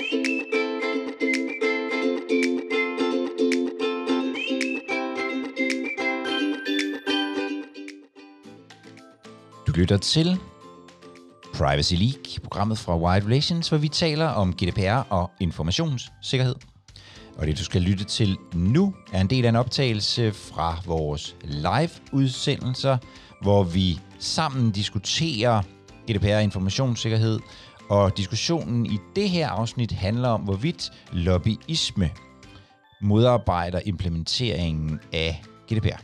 Du lytter til Privacy League, programmet fra Wide Relations, hvor vi taler om GDPR og informationssikkerhed. Og det, du skal lytte til nu, er en del af en optagelse fra vores live-udsendelser, hvor vi sammen diskuterer GDPR og informationssikkerhed. Og diskussionen i det her afsnit handler om, hvorvidt lobbyisme modarbejder implementeringen af GDPR.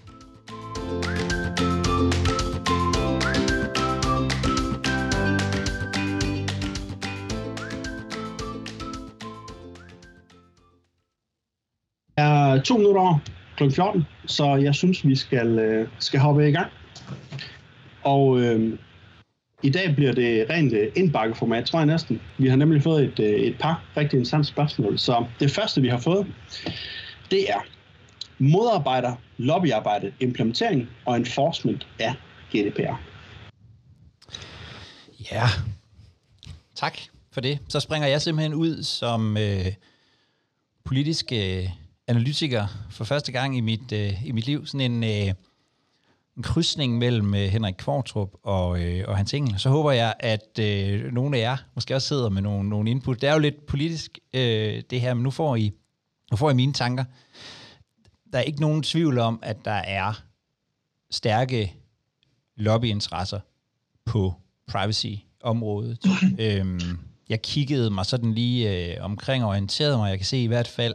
er to minutter over kl. 14, så jeg synes, vi skal, øh, skal hoppe i gang. Og øh, i dag bliver det rent øh, indbakkeformat, tror jeg næsten. Vi har nemlig fået et, øh, et par rigtig interessante spørgsmål. Så det første, vi har fået, det er modarbejder lobbyarbejde, implementering og enforcement af GDPR. Ja, tak for det. Så springer jeg simpelthen ud som øh, politisk øh, analytiker for første gang i mit, øh, i mit liv. Sådan en, øh, en krydsning mellem øh, Henrik Kvartrup og, øh, og Hans Engel. Så håber jeg, at øh, nogle af jer måske også sidder med nogle, nogle input. Det er jo lidt politisk, øh, det her, men nu får, I, nu får I mine tanker. Der er ikke nogen tvivl om, at der er stærke lobbyinteresser på privacy-området. øhm, jeg kiggede mig sådan lige øh, omkring og orienterede mig. Jeg kan se i hvert fald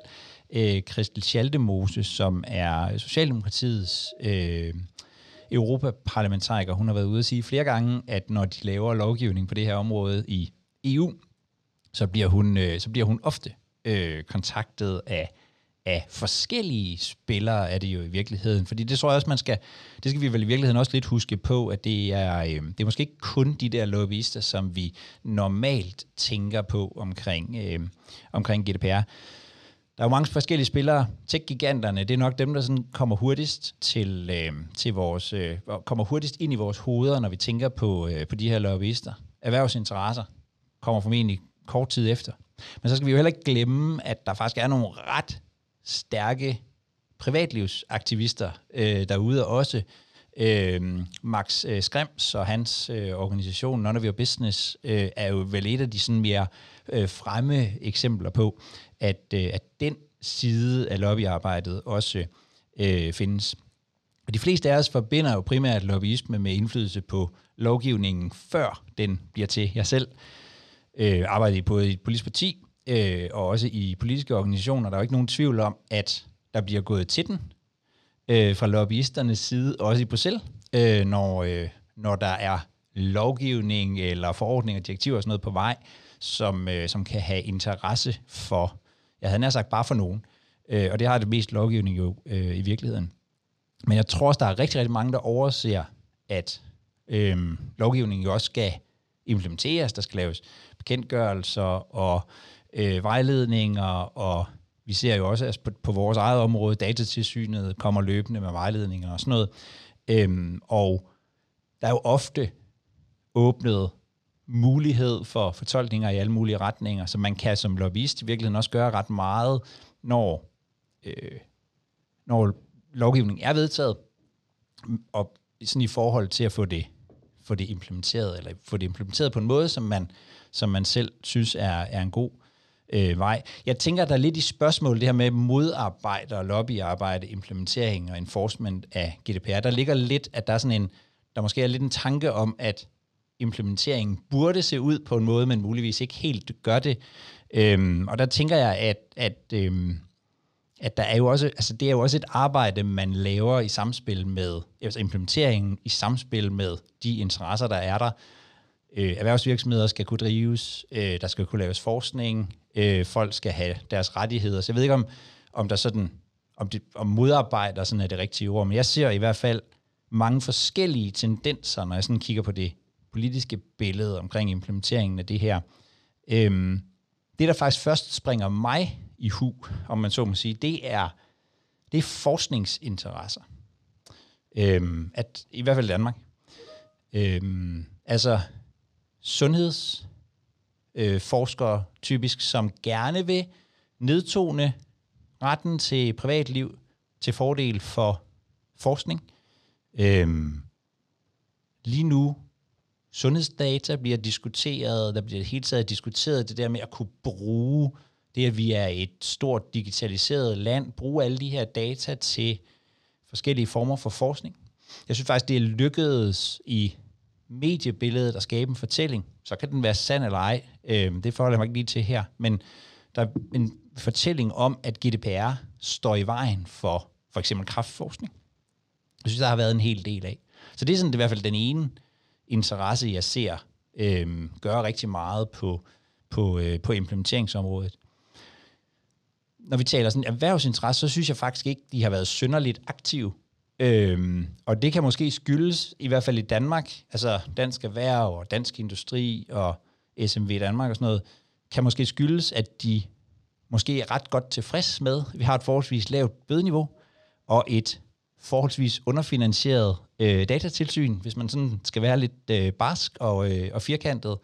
øh, Christel Schaldemose, som er Socialdemokratiets øh, europaparlamentariker. Hun har været ude at sige flere gange, at når de laver lovgivning på det her område i EU, så bliver hun, øh, så bliver hun ofte øh, kontaktet af af forskellige spillere er det jo i virkeligheden. Fordi det tror jeg også, man skal, det skal vi vel i virkeligheden også lidt huske på, at det er, øh, det er måske ikke kun de der lobbyister, som vi normalt tænker på omkring, øh, omkring GDPR. Der er jo mange forskellige spillere. Tech-giganterne, det er nok dem, der sådan kommer hurtigst til, øh, til vores, øh, kommer hurtigst ind i vores hoveder, når vi tænker på, øh, på de her lobbyister. Erhvervsinteresser kommer formentlig kort tid efter. Men så skal vi jo heller ikke glemme, at der faktisk er nogle ret stærke privatlivsaktivister øh, derude også. Øh, Max øh, Skrems og hans øh, organisation None of Your Business øh, er jo vel et af de sådan mere øh, fremme eksempler på, at, øh, at den side af lobbyarbejdet også øh, findes. Og de fleste af os forbinder jo primært lobbyisme med indflydelse på lovgivningen, før den bliver til. Jeg selv øh, arbejder i både i et politisk parti øh, og også i politiske organisationer. Der er jo ikke nogen tvivl om, at der bliver gået til den øh, fra lobbyisternes side, også i Bruxelles, øh, når, øh, når der er lovgivning eller forordninger, direktiver og sådan noget på vej, som, øh, som kan have interesse for, jeg havde nær sagt bare for nogen, øh, og det har det mest lovgivning jo øh, i virkeligheden. Men jeg tror også, der er rigtig, rigtig mange, der overser, at øh, lovgivningen jo også skal implementeres, der skal laves bekendtgørelser og øh, vejledninger, og vi ser jo også, altså på, på vores eget område, datatilsynet kommer løbende med vejledninger og sådan noget. Øhm, og der er jo ofte åbnet mulighed for fortolkninger i alle mulige retninger, så man kan som lobbyist i virkeligheden også gøre ret meget, når, øh, når lovgivningen er vedtaget, og sådan i forhold til at få det, få det implementeret, eller få det implementeret på en måde, som man, som man selv synes er, er en god øh, vej. Jeg tænker, der er lidt i spørgsmål det her med modarbejde og lobbyarbejde, implementering og enforcement af GDPR. Der ligger lidt, at der er sådan en, der måske er lidt en tanke om, at implementeringen burde se ud på en måde, men muligvis ikke helt gør det. Øhm, og der tænker jeg, at, at, øhm, at der er jo også, altså det er jo også et arbejde, man laver i samspil med, altså implementeringen i samspil med de interesser, der er der. Øh, erhvervsvirksomheder skal kunne drives, øh, der skal kunne laves forskning, øh, folk skal have deres rettigheder. Så jeg ved ikke, om, om der sådan, om, det, om modarbejder sådan er det rigtige ord, men jeg ser i hvert fald mange forskellige tendenser, når jeg sådan kigger på det politiske billede omkring implementeringen af det her. Øhm, det, der faktisk først springer mig i hu, om man så må sige, det er, det er forskningsinteresser. Øhm, at, I hvert fald i Danmark. Øhm, altså sundheds, øh, typisk, som gerne vil nedtone retten til privatliv til fordel for forskning. Øhm, lige nu, sundhedsdata bliver diskuteret, der bliver hele taget diskuteret det der med at kunne bruge det, at vi er et stort digitaliseret land, bruge alle de her data til forskellige former for forskning. Jeg synes faktisk, det er lykkedes i mediebilledet og skabe en fortælling. Så kan den være sand eller ej. Øh, det forholder jeg mig ikke lige til her. Men der er en fortælling om, at GDPR står i vejen for for eksempel kraftforskning. Jeg synes, der har været en hel del af. Så det er sådan det er i hvert fald den ene interesse, jeg ser øh, gøre rigtig meget på, på, øh, på implementeringsområdet. Når vi taler sådan erhvervsinteresse, så synes jeg faktisk ikke, de har været synderligt aktive. Øhm, og det kan måske skyldes, i hvert fald i Danmark, altså Dansk Erhverv og Dansk Industri og SMV Danmark og sådan noget, kan måske skyldes, at de måske er ret godt tilfreds med, vi har et forholdsvis lavt bødeniveau og et forholdsvis underfinansieret øh, datatilsyn, hvis man sådan skal være lidt øh, barsk og, øh, og firkantet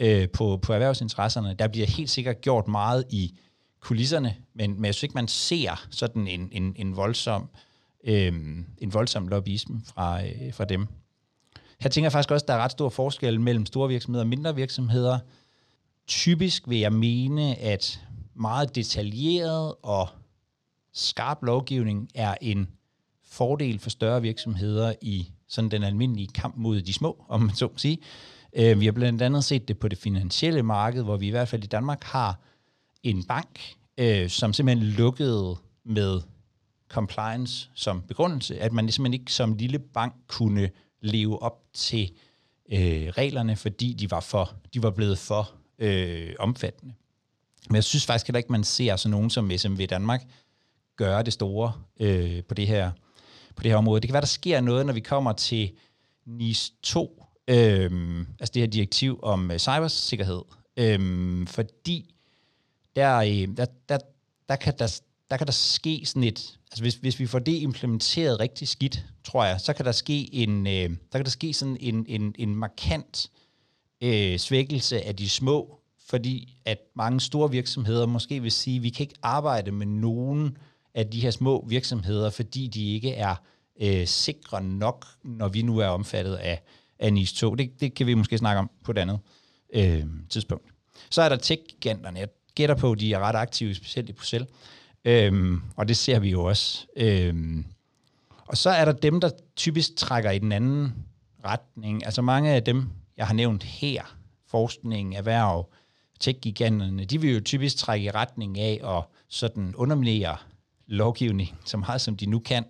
øh, på, på erhvervsinteresserne. Der bliver helt sikkert gjort meget i kulisserne, men, men jeg synes ikke, man ser sådan en, en, en voldsom øh, en voldsom lobbyisme fra, øh, fra dem. Her tænker jeg faktisk også, at der er ret stor forskel mellem store virksomheder og mindre virksomheder. Typisk vil jeg mene, at meget detaljeret og skarp lovgivning er en fordel for større virksomheder i sådan den almindelige kamp mod de små, om man så må sige. Øh, vi har blandt andet set det på det finansielle marked, hvor vi i hvert fald i Danmark har en bank, øh, som simpelthen lukkede med compliance som begrundelse, at man simpelthen ikke som lille bank kunne leve op til øh, reglerne, fordi de var, for, de var blevet for øh, omfattende. Men jeg synes faktisk heller ikke, man ser sådan nogen som SMV Danmark gøre det store øh, på, det her, på det her område. Det kan være, der sker noget, når vi kommer til NIS 2, øh, altså det her direktiv om øh, cybersikkerhed, øh, fordi der, øh, der, der, der, kan der, der kan der ske sådan et, altså hvis, hvis vi får det implementeret rigtig skidt, tror jeg, så kan der ske en, øh, der kan der ske sådan en, en, en markant øh, svækkelse af de små, fordi at mange store virksomheder måske vil sige, at vi kan ikke arbejde med nogen af de her små virksomheder, fordi de ikke er øh, sikre nok, når vi nu er omfattet af, af NIS 2. Det, det kan vi måske snakke om på et andet øh, tidspunkt. Så er der tech-giganterne. Jeg gætter på, at de er ret aktive, specielt i Bruxelles. Øhm, og det ser vi jo også. Øhm, og så er der dem, der typisk trækker i den anden retning. Altså mange af dem, jeg har nævnt her, forskning, erhverv, tech-giganterne, de vil jo typisk trække i retning af at sådan underminere lovgivning så meget, som de nu kan,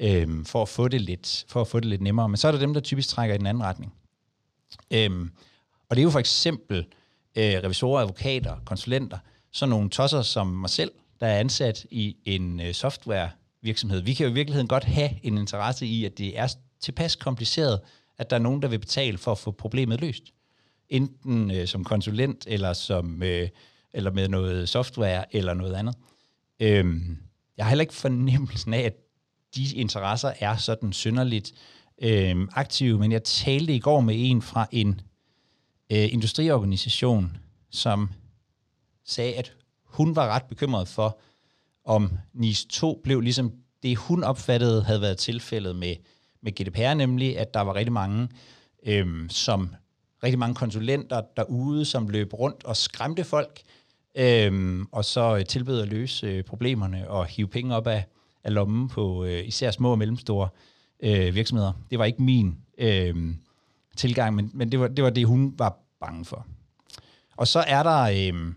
øhm, for, at få det lidt, for at få det lidt nemmere. Men så er der dem, der typisk trækker i den anden retning. Øhm, og det er jo for eksempel øh, revisorer, advokater, konsulenter, sådan nogle tosser som mig selv, der er ansat i en øh, softwarevirksomhed. Vi kan jo i virkeligheden godt have en interesse i, at det er tilpas kompliceret, at der er nogen, der vil betale for at få problemet løst. Enten øh, som konsulent, eller, som, øh, eller med noget software, eller noget andet. Øhm, jeg har heller ikke fornemmelsen af, at de interesser er sådan synderligt øh, aktive, men jeg talte i går med en fra en øh, industriorganisation, som sagde, at hun var ret bekymret for, om NIS 2 blev ligesom det, hun opfattede havde været tilfældet med, med GDPR, nemlig at der var rigtig mange, øhm, som rigtig mange konsulenter derude, som løb rundt og skræmte folk, øhm, og så øh, tilbød at løse øh, problemerne og hive penge op af, af lommen på øh, især små og mellemstore øh, virksomheder. Det var ikke min øh, tilgang, men, men det, var, det var det, hun var bange for. Og så er der øh,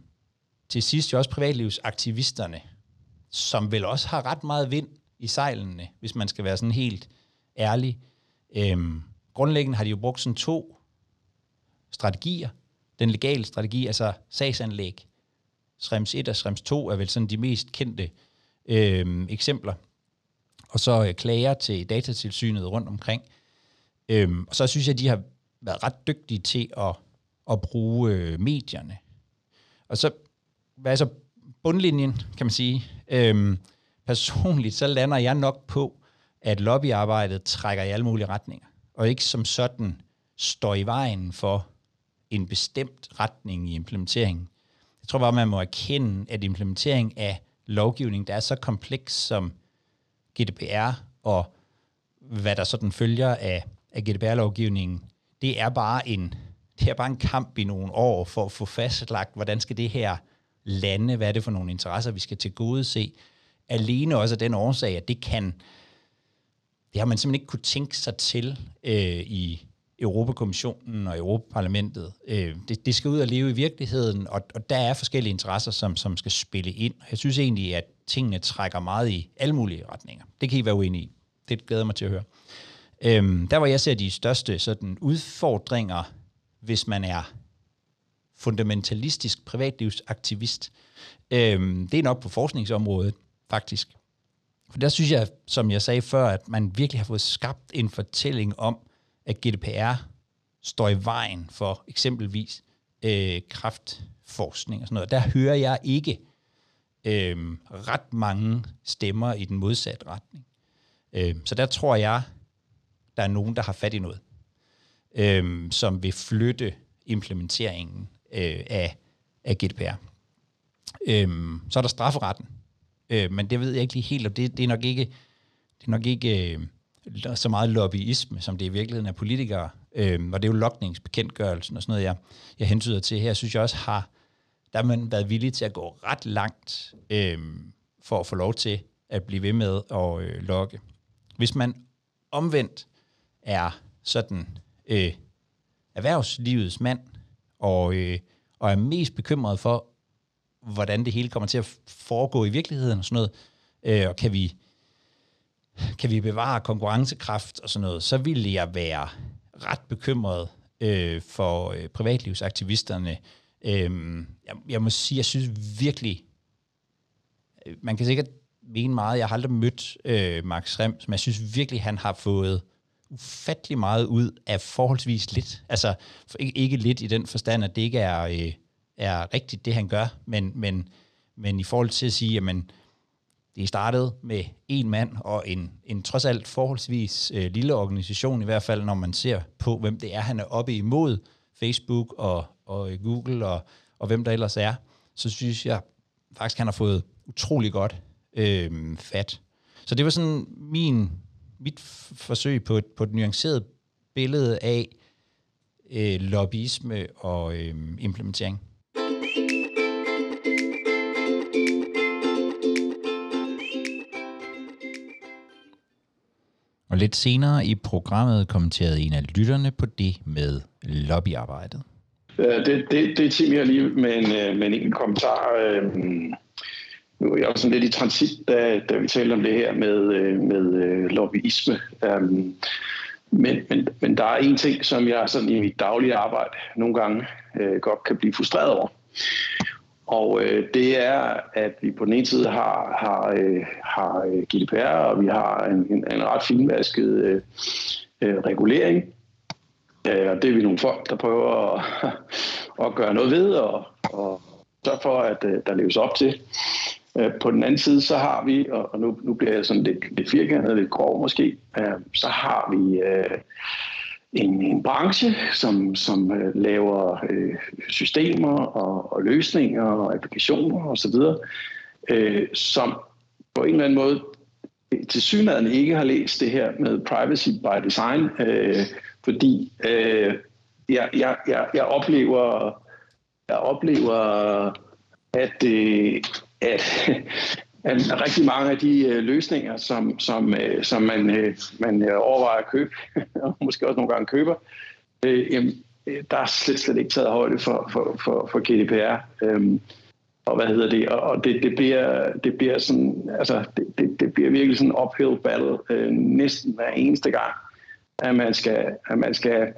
til sidst jo også privatlivsaktivisterne, som vel også har ret meget vind i sejlene, hvis man skal være sådan helt ærlig. Øhm, grundlæggende har de jo brugt sådan to strategier. Den legale strategi, altså sagsanlæg. Schrems 1 og Schrems 2 er vel sådan de mest kendte øhm, eksempler. Og så øh, klager til datatilsynet rundt omkring. Øhm, og så synes jeg, at de har været ret dygtige til at, at bruge øh, medierne. Og så hvad er så bundlinjen, kan man sige? Øhm, personligt, så lander jeg nok på, at lobbyarbejdet trækker i alle mulige retninger, og ikke som sådan står i vejen for en bestemt retning i implementeringen. Jeg tror bare, man må erkende, at implementering af lovgivning, der er så kompleks som GDPR og hvad der sådan følger af, af GDPR-lovgivningen, det er bare en det er bare en kamp i nogle år for at få fastlagt, hvordan skal det her lande, hvad er det for nogle interesser, vi skal til gode se. Alene også af den årsag, at det kan, det har man simpelthen ikke kunne tænke sig til øh, i Europakommissionen og Europaparlamentet. Øh, det, det skal ud og leve i virkeligheden, og, og der er forskellige interesser, som, som skal spille ind. Jeg synes egentlig, at tingene trækker meget i alle mulige retninger. Det kan I være uenige i. Det glæder mig til at høre. Øhm, der hvor jeg ser de største sådan, udfordringer, hvis man er fundamentalistisk privatlivsaktivist, øhm, det er nok på forskningsområdet, faktisk. For der synes jeg, som jeg sagde før, at man virkelig har fået skabt en fortælling om, at GDPR står i vejen for eksempelvis øh, kraftforskning og sådan noget. Der hører jeg ikke øh, ret mange stemmer i den modsatte retning. Øh, så der tror jeg, der er nogen, der har fat i noget, øh, som vil flytte implementeringen øh, af, af GDPR. Øhm, så er der strafferetten, øh, men det ved jeg ikke lige helt, og det, det er nok ikke, det er nok ikke øh, så meget lobbyisme, som det i virkeligheden er politikere, øh, og det er jo lokningsbekendtgørelsen og sådan noget, jeg, jeg hentyder til her, synes jeg også har, der har man været villig til at gå ret langt øh, for at få lov til at blive ved med at øh, lokke. Hvis man omvendt er sådan øh, erhvervslivets mand, og, øh, og er mest bekymret for, hvordan det hele kommer til at foregå i virkeligheden og sådan noget, øh, og kan vi, kan vi bevare konkurrencekraft og sådan noget, så ville jeg være ret bekymret øh, for øh, privatlivsaktivisterne. Øh, jeg, jeg må sige, jeg synes virkelig, øh, man kan sikkert mene meget, jeg har aldrig mødt øh, Max Rem, men jeg synes virkelig, han har fået ufattelig meget ud af forholdsvis lidt. Altså ikke, ikke lidt i den forstand, at det ikke er, øh, er rigtigt, det han gør, men, men, men i forhold til at sige, jamen, det startede med en mand og en, en trods alt forholdsvis øh, lille organisation, i hvert fald når man ser på, hvem det er, han er oppe imod, Facebook og, og øh, Google og, og hvem der ellers er, så synes jeg faktisk, han har fået utrolig godt øh, fat. Så det var sådan min, mit forsøg på et, på et nuanceret billede af øh, lobbyisme og øh, implementering. Og lidt senere i programmet kommenterede en af lytterne på det med lobbyarbejdet. Det, det, det er Tim her lige med en, øh, med en enkelt kommentar. Øhm, nu er jeg også sådan lidt i transit, da, da vi taler om det her med, øh, med øh, lobbyisme. Øhm, men, men, men der er en ting, som jeg sådan i mit daglige arbejde nogle gange øh, godt kan blive frustreret over. Og øh, det er, at vi på den ene side har, har, øh, har øh, GDPR, og vi har en, en, en ret finvasket øh, øh, regulering. Øh, og det er vi nogle folk, der prøver at, at gøre noget ved, og, og sørge for, at øh, der leves op til. Øh, på den anden side, så har vi, og nu, nu bliver jeg sådan lidt, lidt firkantet, lidt grov måske, øh, så har vi øh, en, en branche, som, som laver systemer og, og løsninger og applikationer osv., øh, som på en eller anden måde til synligheden ikke har læst det her med privacy by design, øh, fordi øh, jeg, jeg, jeg, jeg oplever jeg oplever at, øh, at at rigtig mange af de øh, løsninger, som, som, øh, som man, øh, man overvejer at købe, og måske også nogle gange køber, øh, jamen, der er slet, slet ikke taget højde for, for, for, for GDPR. Øhm, og hvad hedder det? Og det, det, bliver, det bliver sådan, altså, det, det, det bliver virkelig sådan en uphill battle øh, næsten hver eneste gang, at man skal, at man skal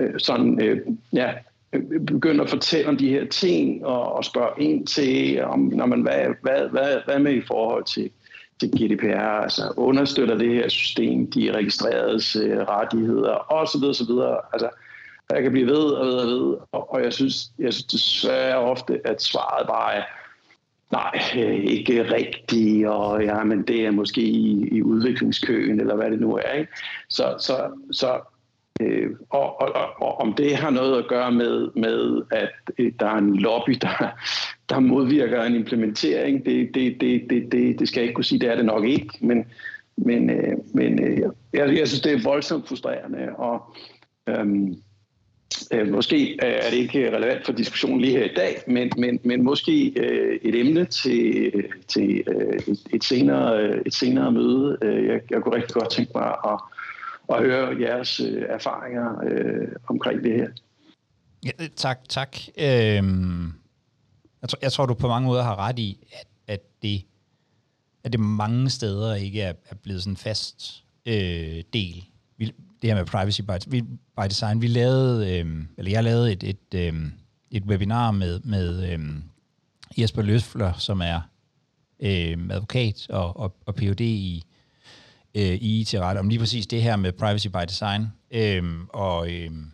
øh, sådan, øh, ja, begynder at fortælle om de her ting og, og spørge ind til, om, når man, hvad, hvad, hvad, hvad med i forhold til, til GDPR, altså understøtter det her system, de registreredes øh, rettigheder osv. osv. Altså, jeg kan blive ved og ved og ved, og, og jeg synes, jeg synes desværre ofte, at svaret bare er, nej, øh, ikke rigtigt, og ja, men det er måske i, i udviklingskøen, eller hvad det nu er. Ikke? Så, så, så Øh, og, og, og om det har noget at gøre med, med at øh, der er en lobby, der, der modvirker en implementering, det, det, det, det, det, det skal jeg ikke kunne sige, det er det nok ikke, men, men, øh, men øh, jeg, jeg synes, det er voldsomt frustrerende, og øhm, øh, måske er det ikke relevant for diskussionen lige her i dag, men, men, men måske øh, et emne til, til øh, et, et, senere, et senere møde. Øh, jeg, jeg kunne rigtig godt tænke mig at og høre jeres øh, erfaringer øh, omkring det her. Ja, øh, tak, tak. Øhm, jeg, tror, jeg tror, du på mange måder har ret i, at, at, det, at det mange steder ikke er, er blevet sådan en fast øh, del. Vi, det her med privacy by, vi, by design. Vi lavede, øh, eller jeg lavede et, et, øh, et webinar med, med øh, Jesper Løsfler, som er øh, advokat og, og, og Ph.D. i øh, i til ret om lige præcis det her med privacy by design. Øhm, og, øhm,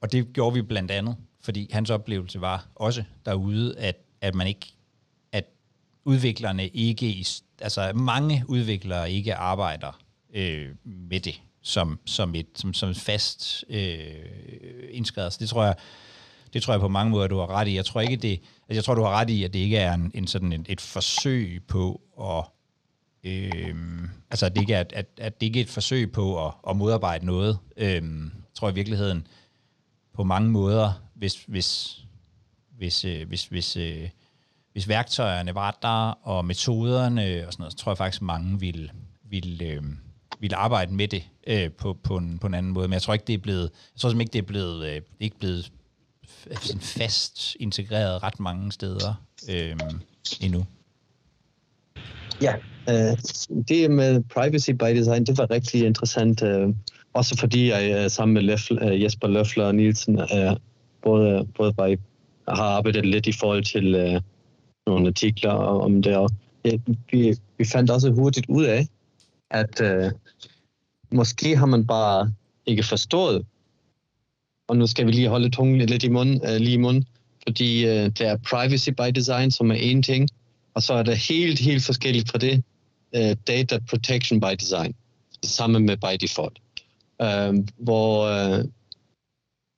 og det gjorde vi blandt andet, fordi hans oplevelse var også derude, at, at man ikke, at udviklerne ikke, altså mange udviklere ikke arbejder øh, med det som, som et som, som fast øh, indskrevet. Så det tror jeg, det tror jeg på mange måder, du har ret i. Jeg tror ikke, det, altså jeg tror, du har ret i, at det ikke er en, en sådan et, et forsøg på at Øh, altså, at det ikke er, at, at det ikke er et forsøg på at, at modarbejde noget. Øh, jeg tror i virkeligheden på mange måder, hvis, hvis, hvis, øh, hvis, hvis, øh, hvis værktøjerne var der, og metoderne og sådan noget, så tror jeg faktisk, mange vil, vil, øh, vil arbejde med det øh, på, på, en, på en anden måde. Men jeg tror ikke, det er blevet, jeg tror ikke, det er blevet, øh, ikke blevet sådan fast integreret ret mange steder øh, endnu. Ja, øh, det med privacy by design, det var rigtig interessant. Øh, også fordi jeg øh, sammen med Løffel, øh, Jesper Løffler og Nielsen øh, både, både var, har arbejdet lidt i forhold til øh, nogle artikler om det. Og, ja, vi, vi fandt også hurtigt ud af, at øh, måske har man bare ikke forstået, og nu skal vi lige holde tungen lidt i munden, øh, lige i munden, fordi øh, der er privacy by design, som er en ting, og så er det helt, helt forskelligt fra det, uh, data protection by design, sammen med by default. Uh, hvor uh,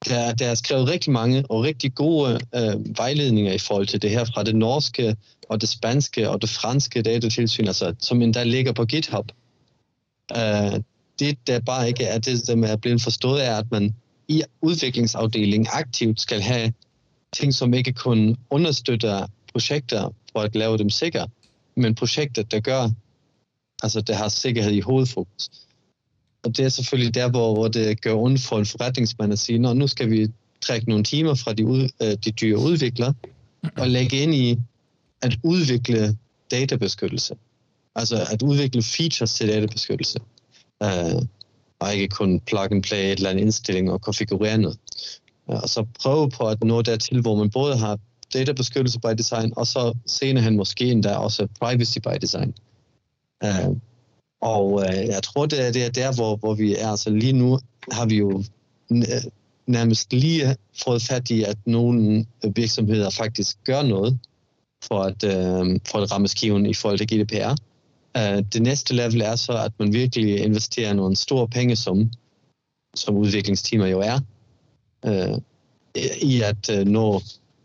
der, der er skrevet rigtig mange og rigtig gode uh, vejledninger i forhold til det her fra det norske og det spanske og det franske datatilsyn, altså, som endda ligger på GitHub. Uh, det, der bare ikke er det, som er blevet forstået, er, at man i udviklingsafdelingen aktivt skal have ting, som ikke kun understøtter projekter for at lave dem sikre, men projektet, der gør, altså der har sikkerhed i hovedfokus. Og det er selvfølgelig der, hvor, hvor det gør ondt for en forretningsmand at sige, nu skal vi trække nogle timer fra de, ud, øh, de dyre udviklere og lægge ind i at udvikle databeskyttelse. Altså at udvikle features til databeskyttelse. Uh, og ikke kun plug and play et eller andet indstilling og konfigurere noget. Uh, og så prøve på at nå dertil, hvor man både har databeskyttelse by design, og så senere hen måske endda også privacy by design. Øh, og øh, jeg tror, det er, det er der, hvor, hvor vi er. Altså lige nu har vi jo øh, nærmest lige fået fat i, at nogle virksomheder faktisk gør noget for at, øh, for at ramme skiven i forhold til GDPR. Øh, det næste level er så, at man virkelig investerer nogle store penge, som, som udviklingsteamer jo er, øh, i at øh, nå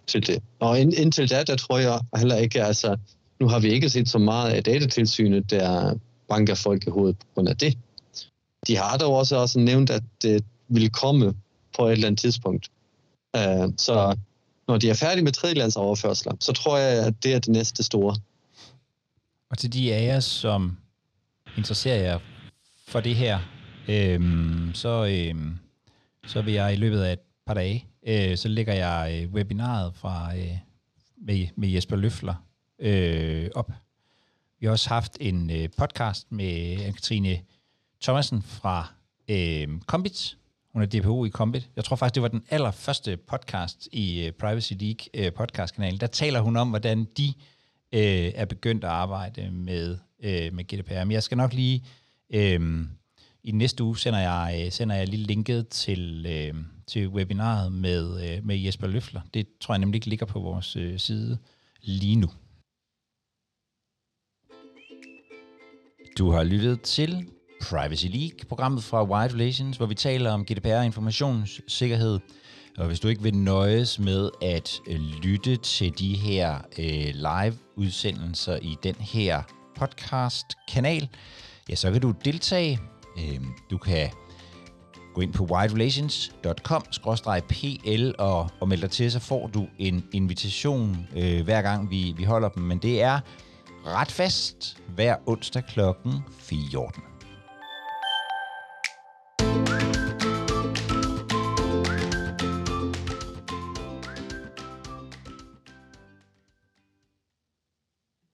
til det. Og ind, indtil da, der tror jeg heller ikke, altså, nu har vi ikke set så meget af datatilsynet, der banker folk i hovedet på grund af det. De har dog også, også nævnt, at det vil komme på et eller andet tidspunkt. Uh, så når de er færdige med tredjelandsoverførsler, så tror jeg, at det er det næste store. Og til de af jer, som interesserer jer for det her, øhm, så, øhm, så vil jeg i løbet af et par dage øh, så lægger jeg øh, webinaret fra, øh, med, med Jesper Løfler øh, op. Vi har også haft en øh, podcast med Katrine Thomasen fra øh, Combit. Hun er DPO i Combit. Jeg tror faktisk, det var den allerførste podcast i øh, Privacy League øh, podcastkanalen. Der taler hun om, hvordan de øh, er begyndt at arbejde med, øh, med GDPR. Men jeg skal nok lige... Øh, i næste uge sender jeg, øh, sender jeg lige linket til, øh, til webinaret med, øh, med Jesper Løfler. Det tror jeg nemlig ikke ligger på vores øh, side lige nu. Du har lyttet til Privacy League, programmet fra Wide Relations, hvor vi taler om GDPR og informationssikkerhed. Og hvis du ikke vil nøjes med at øh, lytte til de her øh, live-udsendelser i den her podcast-kanal, ja, så kan du deltage. Øh, du kan gå ind på widerelations.com-pl og, og melde dig til, så får du en invitation øh, hver gang vi, vi holder dem. Men det er ret fast hver onsdag klokken 14.